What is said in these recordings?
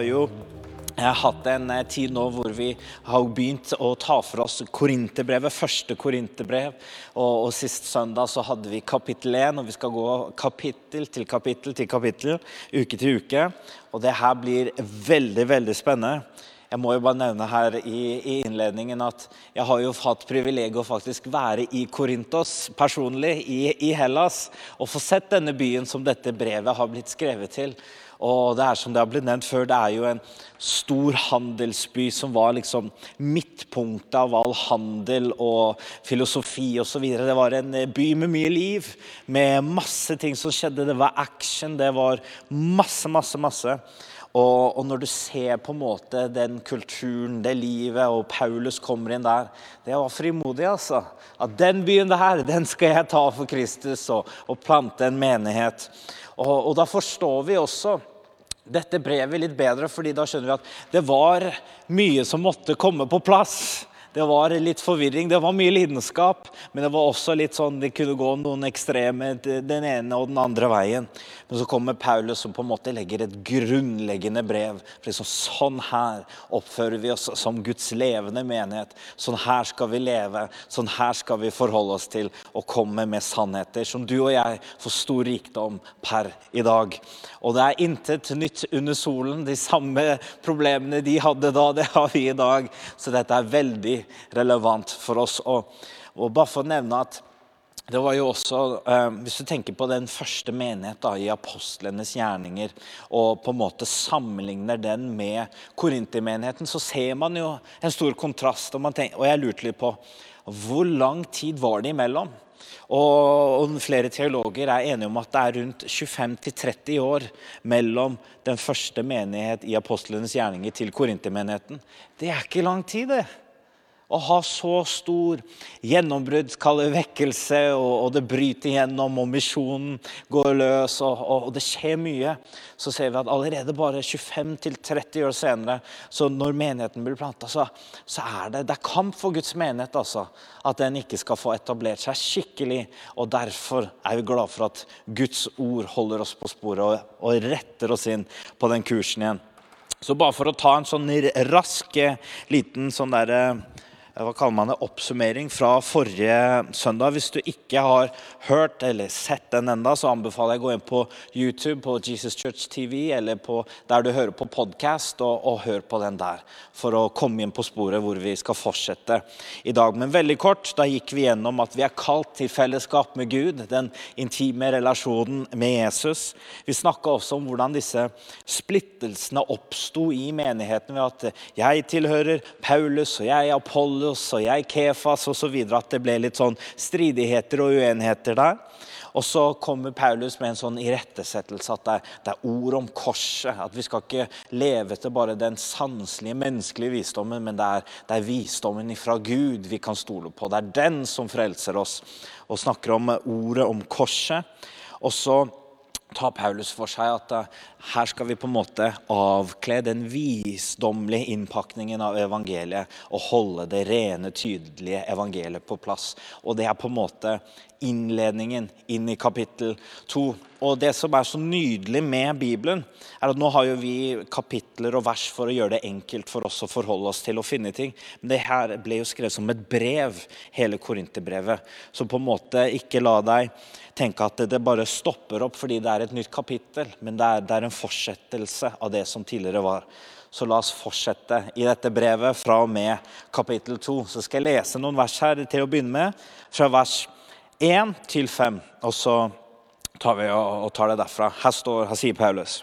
har jo hatt en eh, tid nå hvor vi har begynt å ta for oss Korinterbrevet, første Korinterbrev. Og, og Sist søndag så hadde vi kapittel 1, og vi skal gå kapittel til kapittel til kapittel, uke til uke. Og det her blir veldig, veldig spennende. Jeg må jo bare nevne her i, i innledningen at jeg har jo hatt privilegiet å faktisk være i Korintos personlig, i, i Hellas, og få sett denne byen som dette brevet har blitt skrevet til. Og det er som det har blitt nevnt før, det er jo en stor handelsby som var liksom midtpunktet av all handel og filosofi osv. Det var en by med mye liv, med masse ting som skjedde. Det var action, det var masse, masse, masse. Og, og, når du ser på en måte den kulturen, det livet, og Paulus kommer inn der Det var frimodig, altså. At den byen der, den skal jeg ta for Kristus og, og plante en menighet. Og, og da forstår vi også dette brevet litt bedre, fordi da skjønner vi at det var mye som måtte komme på plass. Det var litt forvirring, det var mye lidenskap, men det var også litt sånn, det kunne gå noen ekstreme den ene og den andre veien. Men så kommer Paulus som på en måte legger et grunnleggende brev. For liksom, sånn her oppfører vi oss som Guds levende menighet. Sånn her skal vi leve, sånn her skal vi forholde oss til og komme med sannheter som du og jeg får stor rikdom per i dag. Og det er intet nytt under solen. De samme problemene de hadde da, det har vi i dag. Så dette er veldig relevant for oss. Og, og bare for å nevne at det var jo også, eh, Hvis du tenker på den første menighet da, i apostlenes gjerninger, og på en måte sammenligner den med korintermenigheten, så ser man jo en stor kontrast. Og, tenker, og jeg lurte litt på hvor lang tid var det imellom? Og, flere teologer er enige om at det er rundt 25-30 år mellom den første menighet i apostlenes gjerninger til korintermenigheten. Det er ikke lang tid, det å ha så stor gjennombrudd, kall vekkelse, og, og, det bryter gjennom, og misjonen går løs, og, og, og, det skjer mye, så ser vi at allerede bare 25-30 år senere, så når menigheten blir planta, så, så, er det, det er kamp for Guds menighet. altså, At den ikke skal få etablert seg skikkelig. og Derfor er vi glad for at Guds ord holder oss på sporet og, retter oss inn på den kursen igjen. Så bare for å ta en sånn rask liten sånn derre hva kaller man det, oppsummering fra forrige søndag. Hvis du ikke har hørt eller sett den enda, så anbefaler jeg å gå inn på YouTube på Jesus Church TV eller på der du hører på podkast, og, og hør på den der. For å komme inn på sporet hvor vi skal fortsette i dag. Men veldig kort, da gikk vi gjennom at vi er kalt til fellesskap med Gud. Den intime relasjonen med Jesus. Vi snakka også om hvordan disse splittelsene oppsto i menigheten ved at jeg tilhører Paulus, og jeg er Apollo Paulus og jeg Kefas osv. At det ble litt sånn stridigheter og uenigheter der. Og så kommer Paulus med en sånn irettesettelse at det er, ord om korset. At vi skal ikke leve til bare den sanselige, menneskelige visdommen, men det er, det er visdommen fra Gud vi kan stole på. Det er den som frelser oss. Og snakker om ordet om korset. Og så tar Paulus for seg at uh, her skal vi på en måte avkle den visdommelige innpakningen av evangeliet og holde det rene, tydelige evangeliet på plass. Og det er på en måte innledningen inn i kapittel to. Og det som er så nydelig med Bibelen, er at nå har jo vi kapitler og vers for å gjøre det enkelt for oss å forholde oss til å finne ting. Men det her ble jo skrevet som et brev, hele Korinterbrevet. Så på en måte ikke la deg tenke at det bare stopper opp fordi det er et nytt kapittel. Men det er, det er en fortsettelse av det som tidligere var. Så la oss fortsette i dette brevet fra og med kapittel 2. Så skal jeg lese noen vers her til å begynne med, fra vers 1 til 5. Og så tar vi og tar det derfra. Her, står, her sier Paulus.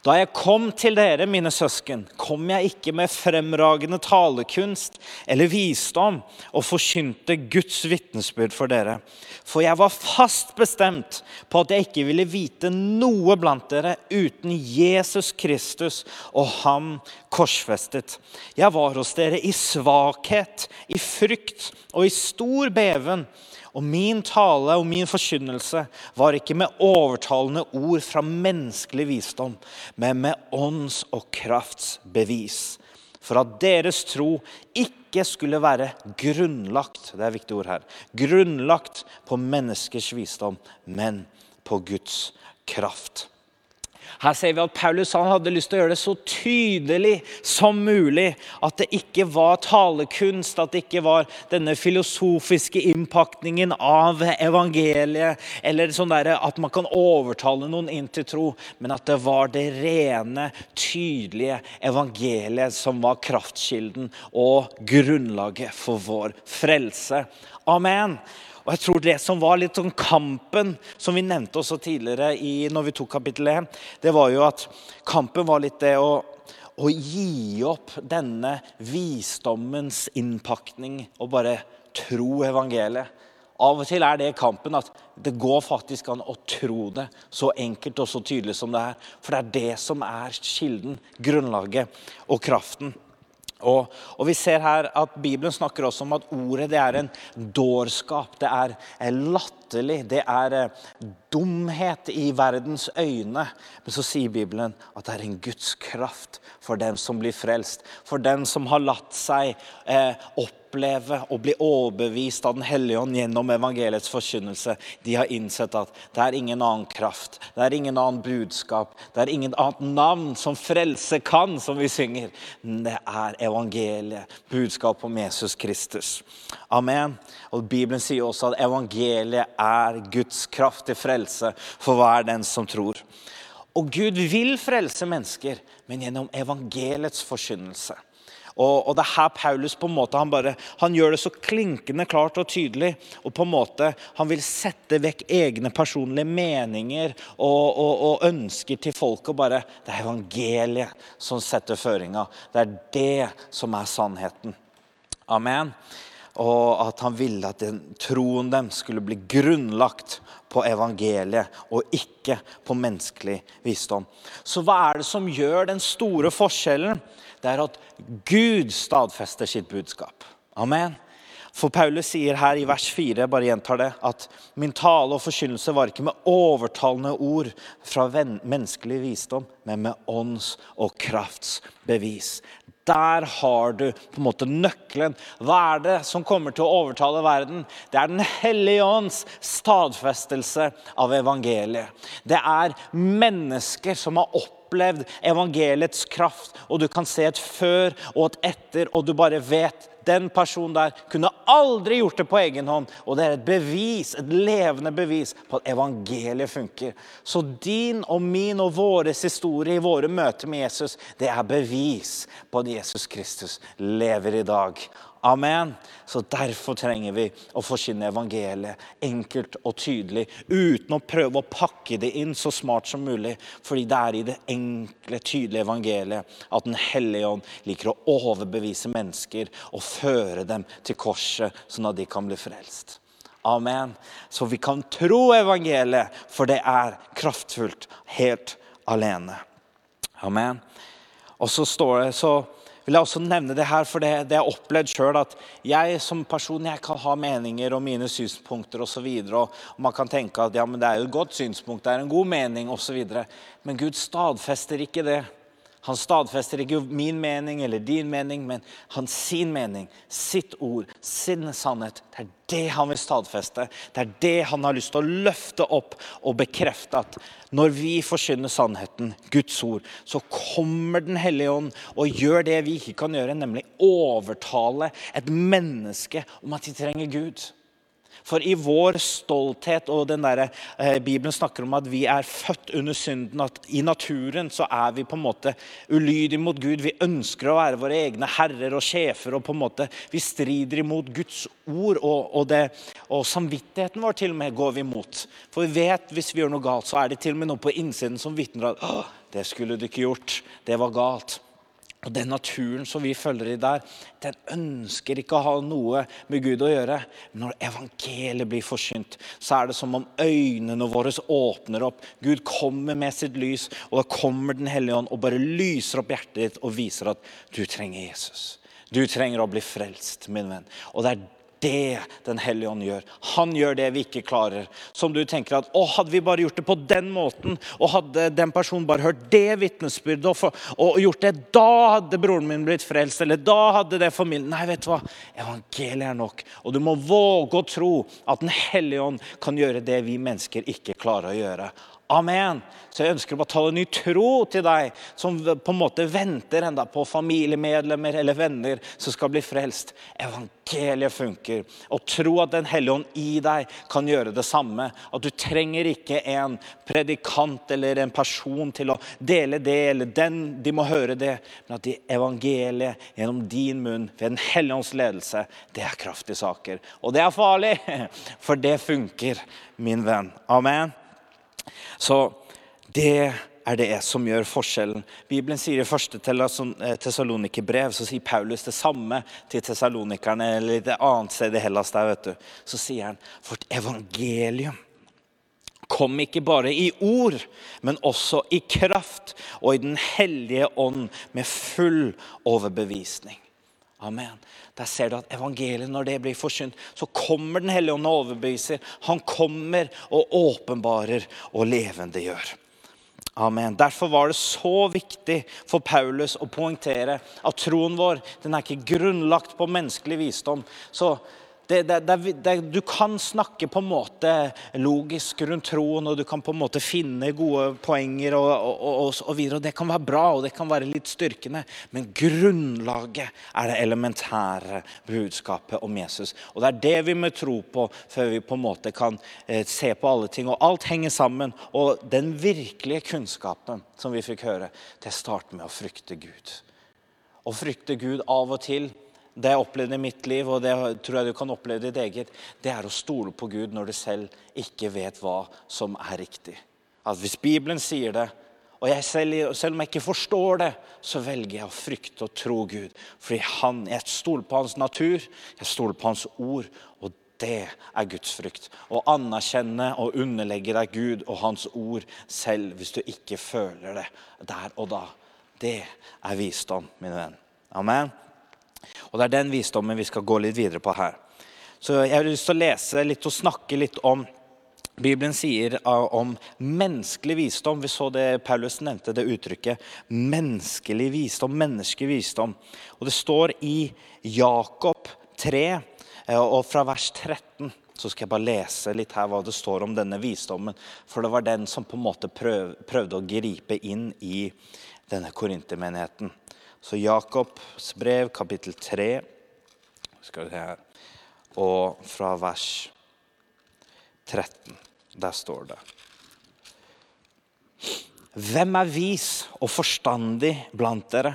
Da jeg kom til dere, mine søsken, kom jeg ikke med fremragende talekunst eller visdom og forkynte Guds vitnesbyrd for dere. For jeg var fast bestemt på at jeg ikke ville vite noe blant dere uten Jesus Kristus og ham korsfestet. Jeg var hos dere i svakhet, i frykt og i stor beven. Og min tale og min forkynnelse var ikke med overtalende ord fra menneskelig visdom, men med ånds- og krafts bevis. For at deres tro ikke skulle være grunnlagt det er viktig ord her, grunnlagt på menneskers visdom, men på Guds kraft. Her ser vi at Paulus hadde lyst til å gjøre det så tydelig som mulig. At det ikke var talekunst, at det ikke var denne filosofiske innpakningen av evangeliet, eller sånn der, at man kan overtale noen inn til tro, men at det var det rene, tydelige evangeliet som var kraftkilden og grunnlaget for vår frelse. Amen. Og jeg tror Det som var litt sånn kampen, som vi nevnte også tidligere i, når vi tok kapittel 1, det var jo at kampen var litt det å, å gi opp denne visdommens innpakning og bare tro evangeliet. Av og til er det kampen at det går faktisk an å tro det så enkelt og så tydelig som det er. For det er det som er kilden, grunnlaget og kraften. Og, og, Vi ser her at Bibelen snakker også om at ordet det er en dårskap. Det er latterlig. Det er eh, dumhet i verdens øyne. Men så sier Bibelen at det er en Guds kraft for den som blir frelst. For den som har latt seg eh, opp oppleve og bli overbevist av Den hellige ånd gjennom evangeliets forkynnelse, de har innsett at det er ingen annen kraft, det er ingen annen budskap, det er ingen annet navn som frelse kan, som vi synger. Det er evangeliet, budskap om Jesus Kristus. Amen. Og Bibelen sier også at evangeliet er Guds kraft til frelse for hver den som tror. Og Gud vil frelse mennesker, men gjennom evangeliets forkynnelse. Og, og, det er her Paulus på en måte, han, bare, han gjør det så klinkende klart og tydelig. og på en måte, Han vil sette vekk egne personlige meninger og, og, og ønsker til folk. og bare, Det er evangeliet som setter føringa. Det er det som er sannheten. Amen. Og at han ville at den, troen dem skulle bli grunnlagt på evangeliet og ikke på menneskelig visdom. Så hva er det som gjør den store forskjellen? det er at Gud stadfester sitt budskap. Amen. For Paulus sier her i vers 4, bare gjentar det, at min tale og forkynnelse var ikke med overtalende ord fra menneskelig visdom, men med ånds og krafts bevis. Der har du på en måte nøkkelen. Hva er det som kommer til å overtale verden? Det er Den hellige ånds stadfestelse av evangeliet. Det er mennesker som har opplevd evangeliets kraft, og du kan se et før og et etter, og du bare vet den personen der kunne aldri gjort det på egen hånd. Og det er et bevis, et levende bevis på at evangeliet funker. Så din og min og våres historie i våre møter med Jesus, det er bevis på at Jesus Kristus lever i dag. Amen. Så Derfor trenger vi å forkynne evangeliet enkelt og tydelig, uten å prøve å pakke det inn så smart som mulig. Fordi det er i det enkle, tydelige evangeliet at Den hellige ånd liker å overbevise mennesker og føre dem til korset, sånn at de kan bli frelst. Amen. Så vi kan tro evangeliet, for det er kraftfullt helt alene. Amen. Og så står det så vil jeg også nevne det her, for det, det jeg har opplevd sjøl. At jeg som person jeg kan ha meninger og mine synspunkter osv. Og, og, man kan tenke at ja, men det er jo et godt synspunkt, det er en god mening osv. Men Gud stadfester ikke det. Han stadfester ikke min mening eller din mening, men hans sin mening, sitt ord, sin sannhet. Det er det han vil stadfeste. Det er det han har lyst til å løfte opp og bekrefte at når vi forkynner sannheten, Guds ord, så kommer Den hellige ånd og gjør det vi ikke kan gjøre, nemlig overtale et menneske om at de trenger Gud. For i vår stolthet og den der, eh, Bibelen snakker om at vi er født under synden. At i naturen så er vi på en måte ulydige mot Gud. Vi ønsker å være våre egne herrer og sjefer. og på en måte Vi strider imot Guds ord. Og, og, det, og samvittigheten vår til og med går vi imot. For vi vet hvis vi gjør noe galt, så er det til og med noe på innsiden som vitner at det skulle du ikke gjort. Det var galt. Og Den naturen som vi følger i der, den ønsker ikke å ha noe med Gud å gjøre. Men når evangeliet blir forsynt, så er det som om øynene våre åpner opp. Gud kommer med sitt lys, og da kommer Den hellige ånd og bare lyser opp hjertet ditt og viser at du trenger Jesus. Du trenger å bli frelst, min venn. Og det er det Den hellige ånd gjør. Han gjør det vi ikke klarer. Som du tenker at å, hadde vi bare gjort det på den måten, og hadde den personen bare hørt det vitnesbyrdet og, og, gjort det, da hadde broren min blitt frelst. Eller da hadde det familien Nei, vet du hva? Evangeliet er nok. Og du må våge å tro at Den hellige ånd kan gjøre det vi mennesker ikke klarer å gjøre. Amen. Så jeg ønsker å bare tale ny tro til deg som på en måte venter enda på familiemedlemmer eller venner som skal bli frelst. Evangeliet funker. Og tro at Den hellige ånd i deg kan gjøre det samme. At du trenger ikke en predikant eller en person til å dele det eller den, de må høre det. Men at evangeliet gjennom din munn ved Den hellige ånds ledelse, det er kraftige saker. Og det er farlig, for det funker, min venn. Amen. Så det er det som gjør forskjellen. Bibelen sier i første eh, Tessalonikerbrev så sier Paulus det samme til tessalonikerne eller et annet sted i Hellas. der, vet du. Så sier han vårt evangelium kom ikke bare i ord, men også i kraft og i Den hellige ånd med full overbevisning. Amen. Der ser du at evangeliet, når det blir forsynt, så kommer Den hellige ånd og overbeviser. Han kommer og åpenbarer og levendegjør. Amen. Derfor var det så viktig for Paulus å poengtere at troen vår den er ikke grunnlagt på menneskelig visdom. Så det, det, du kan snakke på en måte logisk rundt troen, og du kan på en måte finne gode poenger og, og, og, og videre. og Det kan være bra og det kan være litt styrkende, men grunnlaget er det elementære budskapet om Jesus. Og Det er det vi må tro på før vi på en måte kan eh, se på alle ting. Og alt henger sammen. Og den virkelige kunnskapen som vi fikk høre, det starter med å frykte Gud. Å frykte Gud av og til det jeg opplevde i mitt liv, og det tror jeg du kan oppleve i ditt eget, det er å stole på Gud når du selv ikke vet hva som er riktig. At Hvis Bibelen sier det, og jeg selv, selv om jeg ikke forstår det, så velger jeg å frykte og tro Gud. Fordi han, jeg stoler på hans natur, jeg stoler på hans ord. Og det er Guds frykt. Å anerkjenne og underlegge deg Gud og hans ord selv hvis du ikke føler det der og da. Det er visdom, min venn. Amen. Og Det er den visdommen vi skal gå litt videre på her. Så Jeg har lyst til å lese litt og snakke litt om Bibelen sier om menneskelig visdom. Vi så det Paulus nevnte det uttrykket. Menneskelig visdom, menneskelig visdom. Og Det står i Jakob 3, eh, og fra vers 13 så skal jeg bare lese litt her hva det står om denne visdommen. For det var den som på en måte prøv, prøvde å gripe inn i denne korintermenigheten. Så Jakobs brev, kapittel 3, skal vi se her, og fra vers 13. Der står det Hvem er vis og forstandig blant dere?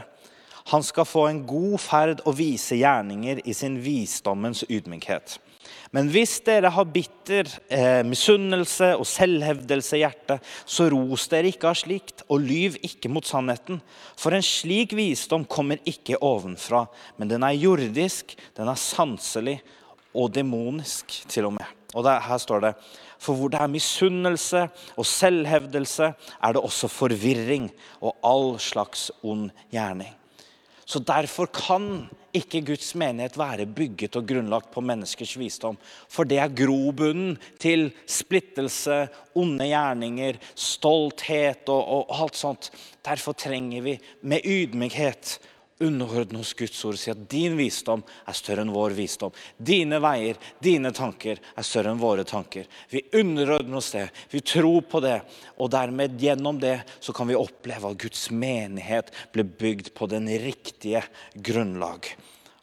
Han skal få en god ferd og vise gjerninger i sin visdommens ydmykhet. Men hvis dere har bitter eh, misunnelse og selvhevdelse i hjertet, så ros dere ikke av slikt, og lyv ikke mot sannheten. For en slik visdom kommer ikke ovenfra, men den er jordisk, den er sanselig og demonisk til og med. Og der, her står det For hvor det er misunnelse og selvhevdelse, er det også forvirring og all slags ond gjerning. Så Derfor kan ikke Guds menighet være bygget og grunnlagt på menneskers visdom. For det er grobunnen til splittelse, onde gjerninger, stolthet og, og alt sånt. Derfor trenger vi med ydmykhet underordne oss Guds ord og si at din visdom er større enn vår visdom. Dine veier, dine tanker er større enn våre tanker. Vi underordner oss det, vi tror på det. Og dermed gjennom det så kan vi oppleve at Guds menighet blir bygd på den riktige grunnlag.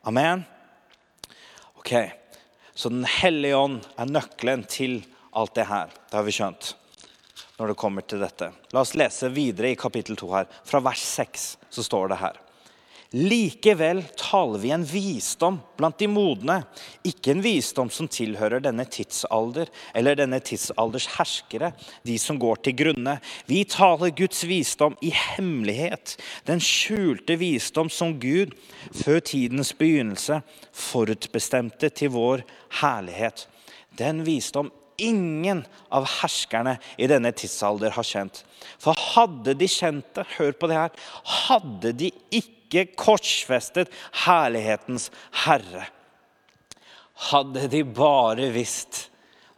Amen? Ok, Så Den hellige ånd er nøkkelen til alt det her. Det har vi skjønt når det kommer til dette. La oss lese videre i kapittel 2 her. Fra vers 6 så står det her. Likevel taler vi en visdom blant de modne, ikke en visdom som tilhører denne tidsalder eller denne tidsalders herskere, de som går til grunne. Vi taler Guds visdom i hemmelighet, den skjulte visdom som Gud før tidens begynnelse forutbestemte til vår herlighet. Den visdom ingen av herskerne i denne tidsalder har kjent. For hadde de kjent det, hør på det her, hadde de ikke ikke korsfestet herlighetens herre. Hadde de bare visst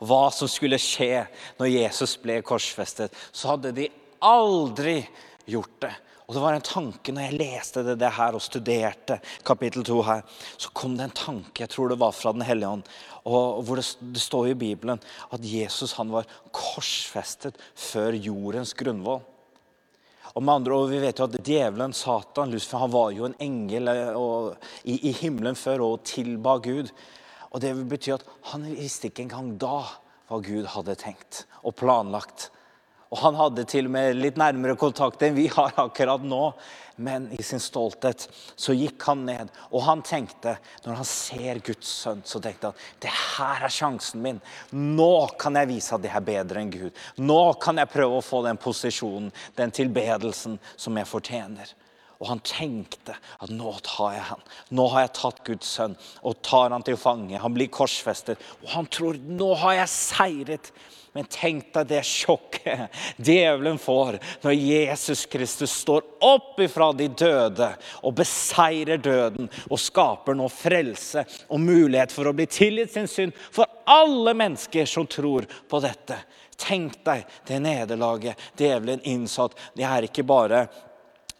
hva som skulle skje når Jesus ble korsfestet, så hadde de aldri gjort det. Og det var en tanke når jeg leste det, det her og studerte kapittel 2 her, så kom det en tanke, jeg tror det var fra Den hellige ånd, hvor det, det står i Bibelen at Jesus han var korsfestet før jordens grunnvoll. Og med andre ord, Vi vet jo at djevelen, Satan, Lucifer, han var jo en engel eh, og, i, i, himmelen før og tilba Gud. Og Det betyr at han visste ikke engang da hva Gud hadde tenkt og planlagt. Og han hadde til og med litt nærmere kontakt enn vi har akkurat nå. Men i sin stolthet så gikk han ned, og han tenkte, når han ser Guds sønn, så tenkte han det her er sjansen min. Nå kan jeg vise at det er bedre enn Gud. Nå kan jeg prøve å få den posisjonen, den tilbedelsen som jeg fortjener. Og han tenkte at nå tar jeg han. Nå har jeg tatt Guds sønn og tar han til fange. Han blir korsfestet. Og han tror nå har jeg seiret. Men tenk deg det sjokket djevelen får når Jesus Kristus står opp ifra de døde og beseirer døden og skaper nå frelse og mulighet for å bli tilgitt sin synd for alle mennesker som tror på dette. Tenk deg det nederlaget djevelen innsatt. Det er ikke bare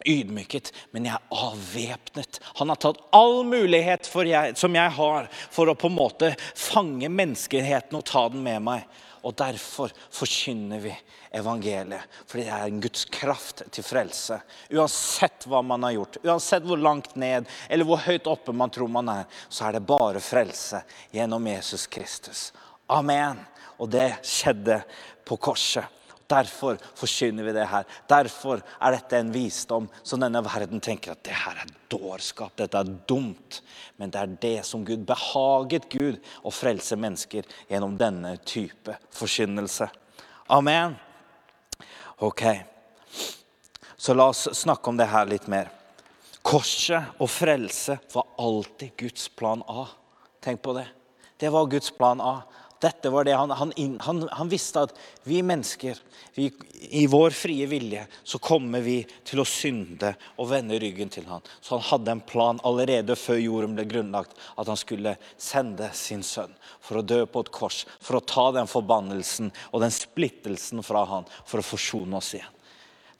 ydmyket, men jeg er avvæpnet. Han har tatt all mulighet jeg, som jeg har, for å på en måte fange menneskeheten og ta den med meg. Og Derfor forkynner vi evangeliet, fordi det er en Guds kraft til frelse. Uansett hva man har gjort, uansett hvor langt ned eller hvor høyt oppe man tror man er, så er det bare frelse gjennom Jesus Kristus. Amen. Og det skjedde på korset. Derfor forkynner vi det her. Derfor er dette en visdom som denne verden tenker at det her er dårskap, dette er dumt. Men det er det som Gud behaget Gud å frelse mennesker gjennom denne type forkynnelse. Amen. Ok, så la oss snakke om det her litt mer. Korset og frelse var alltid Guds plan A. Tenk på det. Det var Guds plan A. Dette var det han, han, han, han visste at vi mennesker, vi, i vår frie vilje, så kommer vi til å synde og vende ryggen til han. Så han hadde en plan allerede før jorden ble grunnlagt, at han skulle sende sin sønn for å dø på et kors, for å ta den forbannelsen og den splittelsen fra han, for å forsone oss igjen.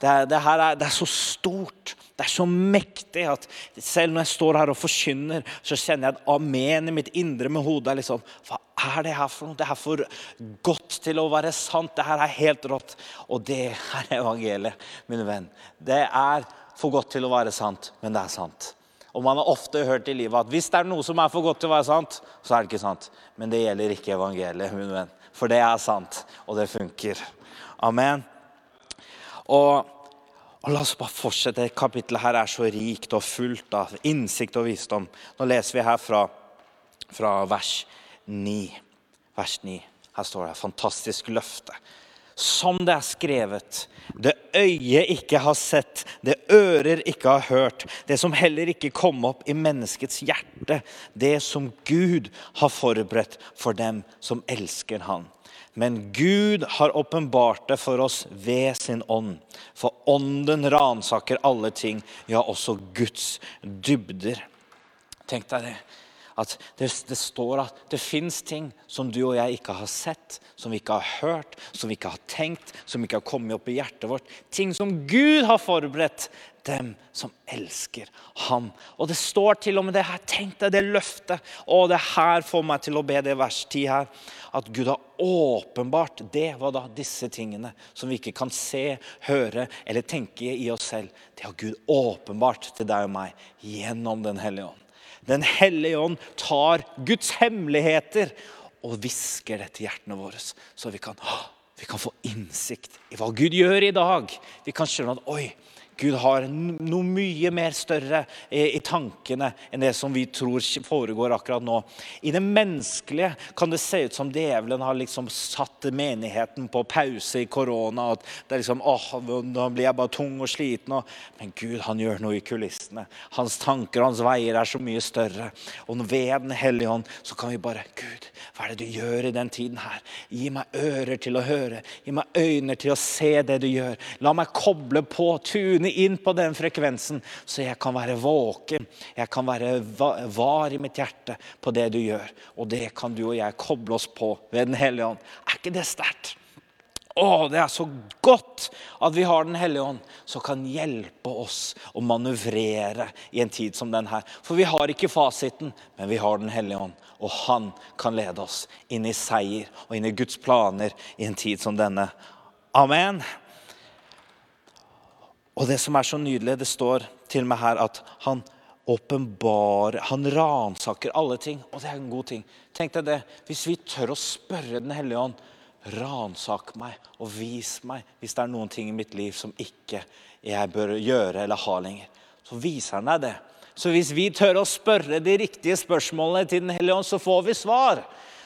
Det, det, er, det, er, så stort, det er så mektig at selv når jeg står her og forkynner, så kjenner jeg et amen i mitt indre med hodet er liksom Hva er det her for noe? Det er for godt til å være sant. Det her er helt rått. Og det er evangeliet, mine venn. Det er for godt til å være sant, men det er sant. Og man har ofte hørt i livet at hvis det er noe som er for godt til å være sant, så er det ikke sant. Men det gjelder ikke evangeliet, min venn. For det er sant, og det funker. Amen. Og, og La oss bare fortsette. Kapittelet her er så rikt og fullt av innsikt og visdom. Nå leser vi her fra, fra vers 9. Vers 9. Her står det fantastisk løfte. Som det er skrevet, det øyet ikke har sett, det ører ikke har hørt, det som heller ikke kom opp i menneskets hjerte, det som Gud har forberedt for dem som elsker Han. Men Gud har åpenbart det for oss ved sin ånd. For ånden ransaker alle ting, ja, også Guds dybder. Tenk deg det. At det, det, står at det fins ting som du og jeg ikke har sett, som vi ikke har hørt, som vi ikke har tenkt, som ikke har kommet opp i hjertet vårt. Ting som Gud har forberedt dem som elsker ham. Og det står til og med det her. Tenk deg det løftet. Og det her får meg til å be det vers 10 her. At Gud har åpenbart det var da disse tingene som vi ikke kan se, høre eller tenke i oss selv. Det har Gud åpenbart til deg og meg gjennom Den hellige ånd. Den hellige ånd tar Guds hemmeligheter og hvisker det til hjertene våre, så vi kan, vi kan få innsikt i hva Gud gjør i dag. Vi kan skjønne at oi, Gud har noe mye mer større i tankene enn det som vi tror foregår akkurat nå. I det menneskelige kan det se ut som djevelen har liksom satt menigheten på pause i korona. at det er liksom, åh, Nå blir jeg bare tung og sliten. Men Gud han gjør noe i kulissene. Hans tanker og hans veier er så mye større. Og ved Den hellige hånd så kan vi bare Gud, hva er det du gjør i den tiden her? Gi meg ører til å høre. Gi meg øyne til å se det du gjør. La meg koble på, tune inn på den frekvensen, så jeg kan være våken. Jeg kan være var i mitt hjerte på det du gjør. Og det kan du og jeg koble oss på ved Den hellige ånd. Er ikke det sterkt? Å, det er så godt at vi har Den hellige ånd, som kan hjelpe oss å manøvrere i en tid som denne. For vi har ikke fasiten, men vi har Den hellige ånd. Og han kan lede oss inn i seier og inn i Guds planer i en tid som denne. Amen. Og det som er så nydelig, det står til og med her at han åpenbarer Han ransaker alle ting, og det er en god ting. Tenk deg det. Hvis vi tør å spørre Den hellige ånd ransak meg og vis meg hvis det er noen ting i mitt liv som ikke jeg bør gjøre eller ha lenger. Så viser han deg det. Så hvis vi tør å spørre de riktige spørsmålene til Den hellige ånd, så får vi svar.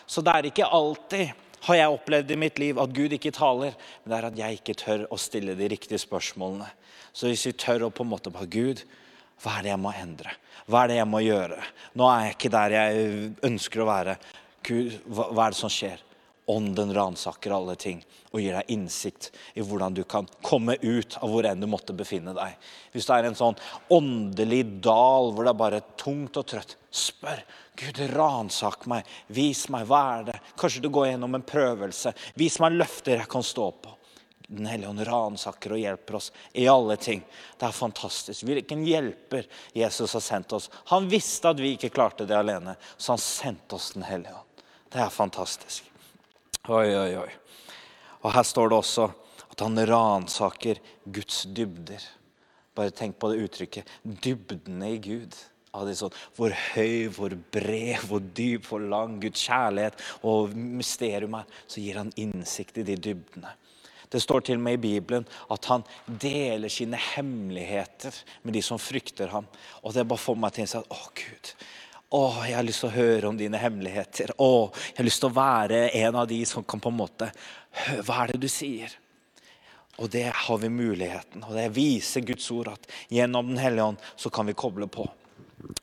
Så det er ikke alltid, har jeg opplevd i mitt liv, at Gud ikke taler, men det er at jeg ikke tør å stille de riktige spørsmålene. Så hvis vi tør å på en måte bare Gud, hva er det jeg må endre? Hva er det jeg må gjøre? Nå er jeg ikke der jeg ønsker å være. Gud, hva, hva er det som skjer? Ånden ransaker alle ting og gir deg innsikt i hvordan du kan komme ut av hvor enn du måtte befinne deg. Hvis det er en sånn åndelig dal hvor det er bare tungt og trøtt, spør. Gud, ransak meg. Vis meg. Hva er det? Kanskje du går gjennom en prøvelse. Vis meg løfter jeg kan stå på. Den hellige ånd ransaker og hjelper oss i alle ting. Det er fantastisk. Hvilken hjelper Jesus har sendt oss. Han visste at vi ikke klarte det alene, så han sendte oss Den hellige ånd. Det er fantastisk. Oi, oi, oi. Og her står det også at han ransaker Guds dybder. Bare tenk på det uttrykket. Dybdene i Gud. Sånn, hvor høy, hvor bred, hvor dyp, hvor lang Guds kjærlighet og mysterium er. Så gir han innsikt i de dybdene. Det står til og med i Bibelen at han deler sine hemmeligheter med de som frykter ham. Og det bare får meg til å si at å Gud, å, jeg har lyst til å høre om dine hemmeligheter. Å, jeg har lyst til å være en av de som kan på en måte Hva er det du sier? Og det har vi muligheten, og det viser Guds ord at gjennom Den hellige ånd så kan vi koble på.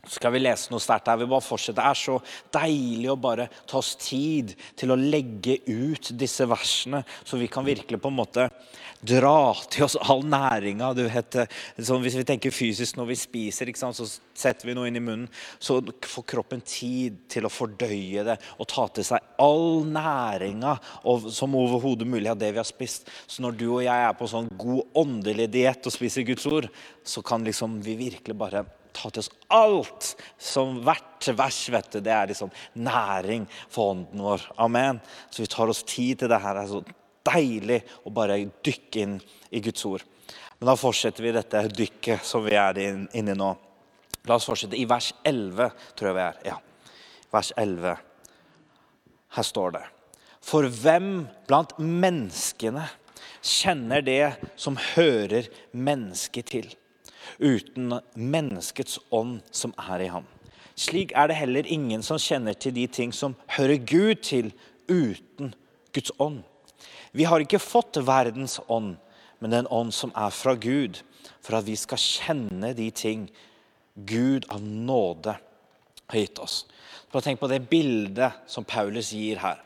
Skal vi lese noe sterkt her. Vi bare fortsetter. Det er så deilig å bare ta oss tid til å legge ut disse versene, så vi kan virkelig på en måte dra til oss all næringa. Sånn, hvis vi tenker fysisk når vi spiser, så setter vi noe inn i munnen. Så får kroppen tid til å fordøye det og ta til seg all næringa som overhodet mulig av det vi har spist. Så når du og jeg er på sånn god åndelig diett og spiser Guds ord, så kan liksom vi virkelig bare ta til oss alt som hvert vers vet du, det er liksom næring for ånden vår. Amen. Så vi tar oss tid til det her. Det er så deilig å bare dykke inn i Guds ord. Men da fortsetter vi dette dykket som vi er inne i nå. La oss fortsette i vers 11, tror jeg vi er. Ja, vers 11. Her står det For hvem blant menneskene kjenner det som hører mennesket til? Uten menneskets ånd som er i ham. Slik er det heller ingen som kjenner til de ting som hører Gud til, uten Guds ånd. Vi har ikke fått verdens ånd, men den ånd som er fra Gud, for at vi skal kjenne de ting Gud av nåde har gitt oss. Bare tenk på det bildet som Paulus gir her.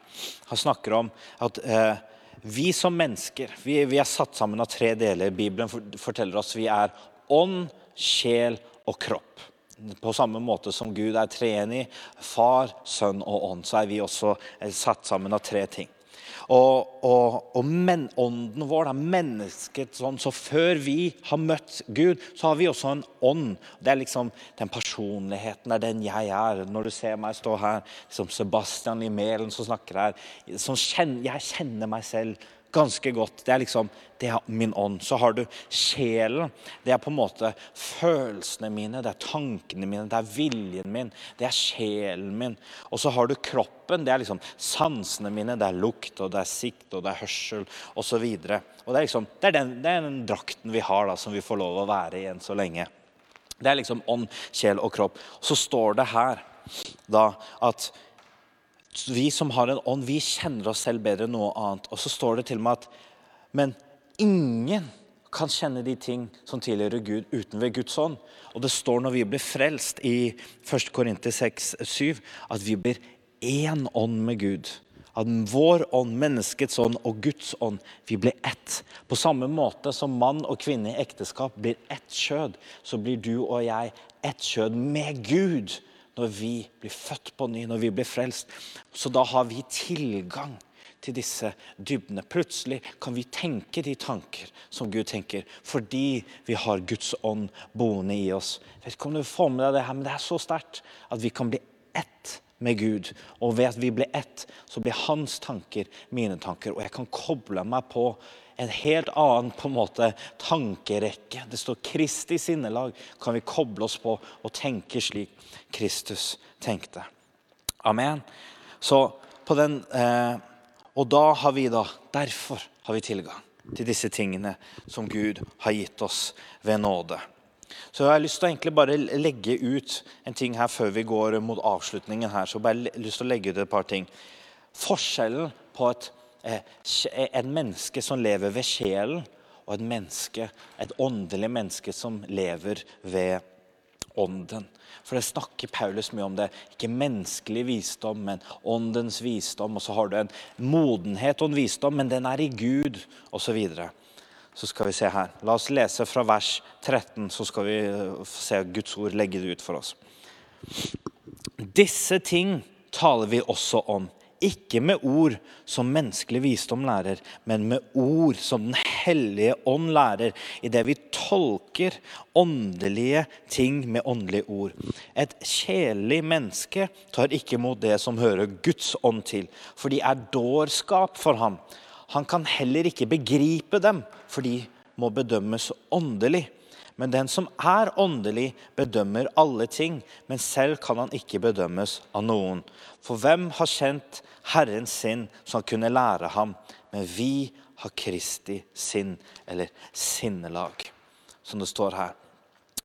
Han snakker om at eh, vi som mennesker vi, vi, er satt sammen av tre deler. Bibelen forteller oss vi er ånd, sjel og kropp. På samme måte som Gud er treenig, far, sønn og ånd, så er vi også satt sammen av tre ting. Og, og, og men, ånden vår, da, mennesket sånn, så før vi har møtt Gud, så har vi også en ånd. Det er liksom den personligheten, det er den jeg er. Når du ser meg stå her, som Sebastian i Melen som snakker her, som kjenner, jeg kjenner meg selv ganske godt. Det er liksom det er min ånd. Så har du sjelen. Det er på en måte følelsene mine, det er tankene mine, det er viljen min, det er sjelen min. Og så har du kroppen. Det er liksom sansene mine. Det er lukt, og det er sikt, og det er hørsel osv. Og, og det er liksom, det er, den, det er den drakten vi har, da, som vi får lov å være igjen så lenge. Det er liksom ånd, sjel og kropp. Så står det her da at vi som har en ånd, vi kjenner oss selv bedre enn noe annet. Og så står det til og med at Men ingen kan kjenne de ting som tilhører Gud, uten ved Guds ånd. Og det står når vi blir frelst i 1. Korinter 6, 7, at vi blir én ånd med Gud. At vår ånd, menneskets ånd og Guds ånd, vi blir ett. På samme måte som mann og kvinne i ekteskap blir ett kjød, så blir du og jeg ett kjød med Gud når vi blir født på ny, når vi blir frelst. Så da har vi tilgang til disse dybdene. Plutselig kan vi tenke de tanker som Gud tenker, fordi vi har Guds ånd boende i oss. Jeg vet ikke om du får med deg det her, men det er så sterkt at vi kan bli ett med Gud. Og ved at vi blir ett, så blir hans tanker mine tanker. Og jeg kan koble meg på en helt annen på en måte tankerekke. Det står Kristi sinnelag. Kan vi koble oss på og tenke slik Kristus tenkte. Amen. Så på den, eh, og da har vi da, derfor har vi tilgang til disse tingene som Gud har gitt oss ved nåde. Så jeg har lyst til å egentlig bare legge ut en ting her før vi går mot avslutningen. her, så bare lyst til å legge ut et par ting. Forskjellen på et, eh, et menneske som lever ved sjelen, og et menneske, et åndelig menneske som lever ved ånden. For det snakker Paulus mye om det. Ikke menneskelig visdom, men åndens visdom. Og så har du en modenhet og en visdom, men den er i Gud, osv. Så, videre. så skal vi se her. La oss lese fra vers 13, så skal vi eh, se Guds ord legge det ut for oss. Disse ting taler vi også om ikke med ord som menneskelig visdom lærer, men med ord som Den hellige ånd lærer, idet vi tolker åndelige ting med åndelige ord. Et kjedelig menneske tar ikke imot det som hører Guds ånd til, for de er dårskap for ham. Han kan heller ikke begripe dem, for de må bedømmes åndelig. Men den som er åndelig, bedømmer alle ting, men selv kan han ikke bedømmes av noen. For hvem har kjent Herren sin som kunne lære ham? Men vi har Kristi sinn, eller sinnelag, som det står her.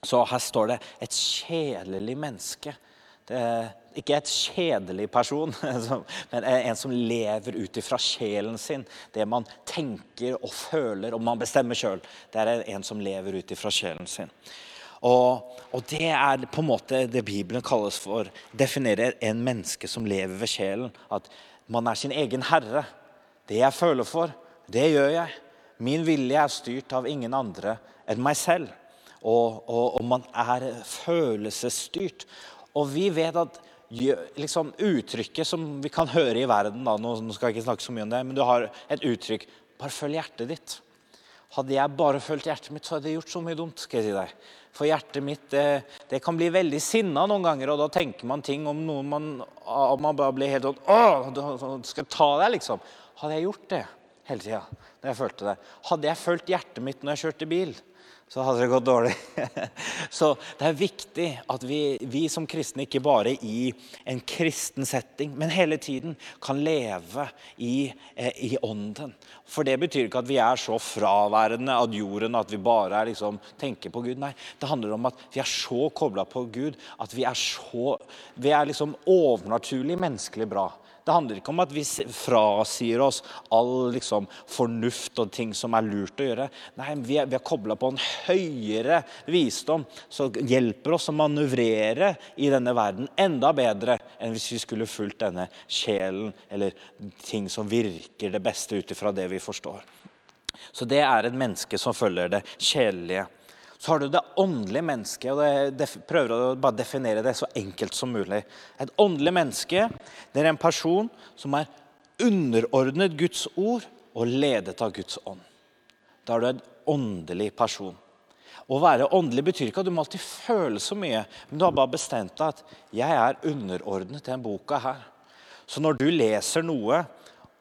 Så her står det et kjedelig menneske. Er ikke et kjedelig person, men en som lever ut ifra sjelen sin. Det man tenker og føler, og man bestemmer sjøl. Det er en som lever ut ifra sjelen sin. Og, og, det er på en måte det Bibelen kalles for definerer en menneske som lever ved sjelen. At man er sin egen herre. Det jeg føler for, det gjør jeg. Min vilje er styrt av ingen andre enn meg selv. Og, og, og man er følelsesstyrt. Og vi vet at liksom, uttrykket som vi kan høre i verden da, nå, skal jeg ikke snakke så mye om det, men du har et uttrykk Bare følg hjertet ditt. Hadde jeg bare fulgt hjertet mitt, så hadde jeg gjort så mye dumt. skal jeg si deg. For hjertet mitt det, det kan bli veldig sinna noen ganger, og da tenker man ting om noe man, man bare blir helt sånn Å, skal jeg ta deg, liksom? Hadde jeg gjort det hele tida når jeg følte det? Hadde jeg fulgt hjertet mitt når jeg kjørte bil? Så hadde det gått dårlig. Så det er viktig at vi, vi, som kristne ikke bare i en kristen setting, men hele tiden kan leve i, eh, i ånden. For det betyr ikke at vi er så fraværende av jorden at vi bare er, liksom, tenker på Gud. Nei, det handler om at vi er så kobla på Gud at vi er så Vi er liksom overnaturlig menneskelig bra. Det handler ikke om at vi frasier oss all liksom, fornuft og ting som er lurt å gjøre. Nei, Vi er, vi er kobla på en høyere visdom som hjelper oss å manøvrere i denne verden enda bedre enn hvis vi skulle fulgt denne sjelen eller ting som virker det beste ut ifra det vi forstår. Så det er et menneske som følger det sjelelige. Så har du det åndelige mennesket. og det, prøver å bare definere det så enkelt som mulig. Et åndelig menneske det er en person som er underordnet Guds ord og ledet av Guds ånd. Da er du en åndelig person. Å være åndelig betyr ikke at du må alltid føle så mye, men du har bare bestemt deg at 'jeg er underordnet den boka her'. Så når du leser noe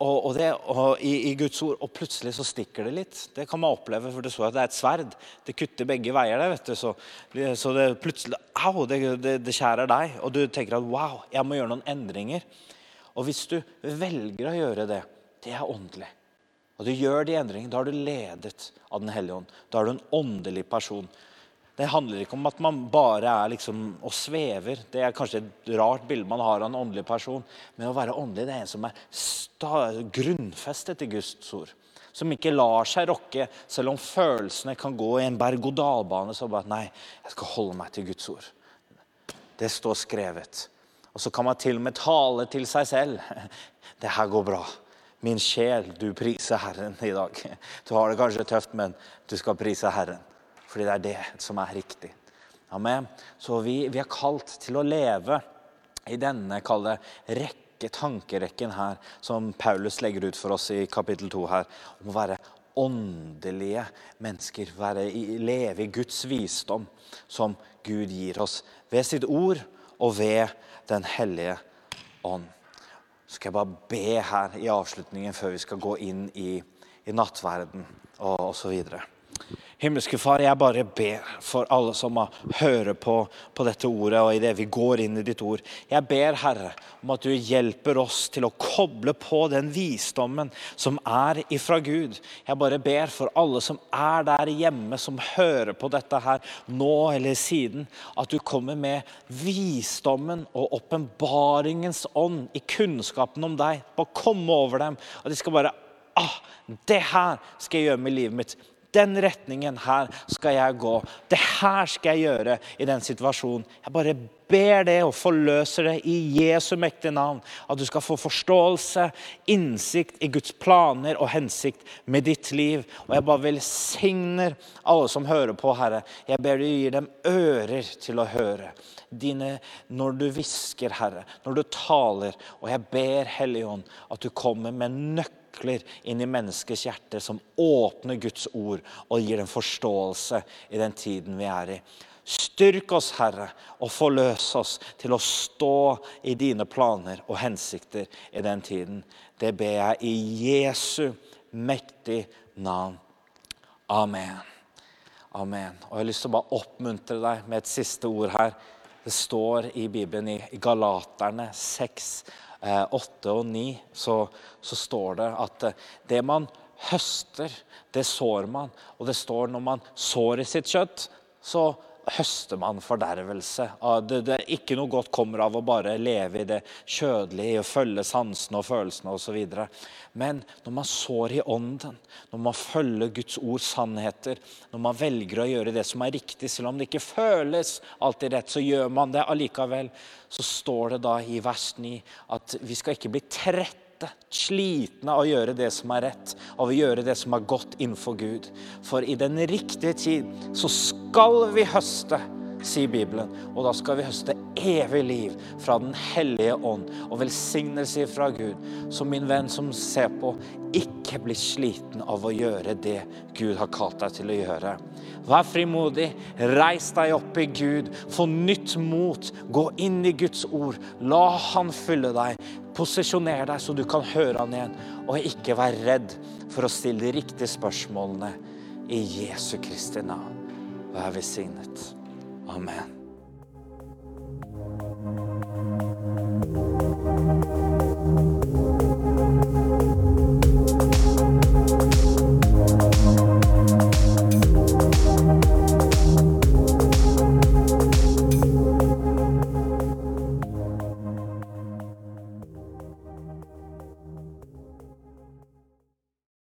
og, og, det, og i, i, Guds ord, og plutselig så stikker det litt. Det kan man oppleve, for det står at det er et sverd. Det kutter begge veier. det, vet du. Så, så det plutselig Au, det, det, det, skjærer deg. Og du tenker at wow, jeg må gjøre noen endringer. Og hvis du velger å gjøre det, det er åndelig. Og du gjør de endringene, da er du ledet av Den hellige ånd. Da er du en åndelig person. Det handler ikke om at man bare er liksom og svever. Det er kanskje et rart bilde man har av en åndelig person. Men å være åndelig det er en som er grunnfestet i Guds ord. Som ikke lar seg rokke, selv om følelsene kan gå i en berg-og-dal-bane. Så bare Nei, jeg skal holde meg til Guds ord. Det står skrevet. Og så kan man til og med tale til seg selv. Det her går bra. Min sjel, du priser Herren i dag. Du har det kanskje tøft, men du skal prise Herren. Fordi det er det som er riktig. Amen. Så vi, vi er kalt til å leve i denne kalde rekke rekke, tankerekken her som Paulus legger ut for oss i kapittel 2 her, om å være åndelige mennesker. Være, leve i Guds visdom som Gud gir oss ved sitt ord og ved Den hellige ånd. Så skal jeg bare be her i avslutningen før vi skal gå inn i, i nattverden og osv. Himmelske Far, jeg bare ber for alle som hører på, på dette ordet, og i det vi går inn i ditt ord. Jeg ber, Herre, om at du hjelper oss til å koble på den visdommen som er ifra Gud. Jeg bare ber for alle som er der hjemme, som hører på dette her nå eller siden, at du kommer med visdommen og åpenbaringens ånd i kunnskapen om deg. Bare komme over dem. At de skal bare ah, det her skal jeg gjøre med livet mitt den retningen her skal jeg gå. Det her skal jeg gjøre i den situasjonen. Jeg bare ber det og forløser det i Jesu mektige navn. At du skal få forståelse, innsikt i Guds planer og hensikt med ditt liv. Og jeg bare velsigner alle som hører på, Herre. Jeg ber du gir dem ører til å høre. Dine, når du hvisker, Herre, når du taler. Og jeg ber Hellige Ånd at du kommer med nøkler inn i menneskets hjerte som åpner Guds ord og gir dem forståelse i den tiden vi er i. Styrk oss, Herre, og forløs oss til å stå i dine planer og hensikter i den tiden. Det ber jeg i Jesu mektige navn. Amen. Amen. Og Jeg har lyst til å bare oppmuntre deg med et siste ord her. Det står i Bibelen i Galaterne 6 8 eh, og 9 så, så står det at eh, det man høster, det sår man. Og det står når man sår i sitt kjøtt, så høster man fordervelse. Det, det, ikke noe godt kommer av å bare leve i det kjødelige, og følge sansene og følelsene osv. Men når man sår i ånden, når man følger Guds ord, sannheter, når man velger å gjøre det som er riktig, selv om det ikke føles alltid rett, så gjør man det allikevel. Så står det da i vers 9 at vi skal ikke bli trett slitne av å gjøre det som er rett, av å gjøre det som er godt innenfor Gud. For i den riktige tid så skal vi høste, sier Bibelen. Og da skal vi høste evig liv fra Den hellige ånd og velsignelse fra Gud. Så min venn som ser på, ikke bli sliten av å gjøre det Gud har kalt deg til å gjøre. Vær frimodig, reis deg opp i Gud, få nytt mot, gå inn i Guds ord. La Han fylle deg. Posisjoner deg så du kan høre han igjen, og ikke vær redd for å stille de riktige spørsmålene i Jesu Kristi navn. Vær velsignet. Amen.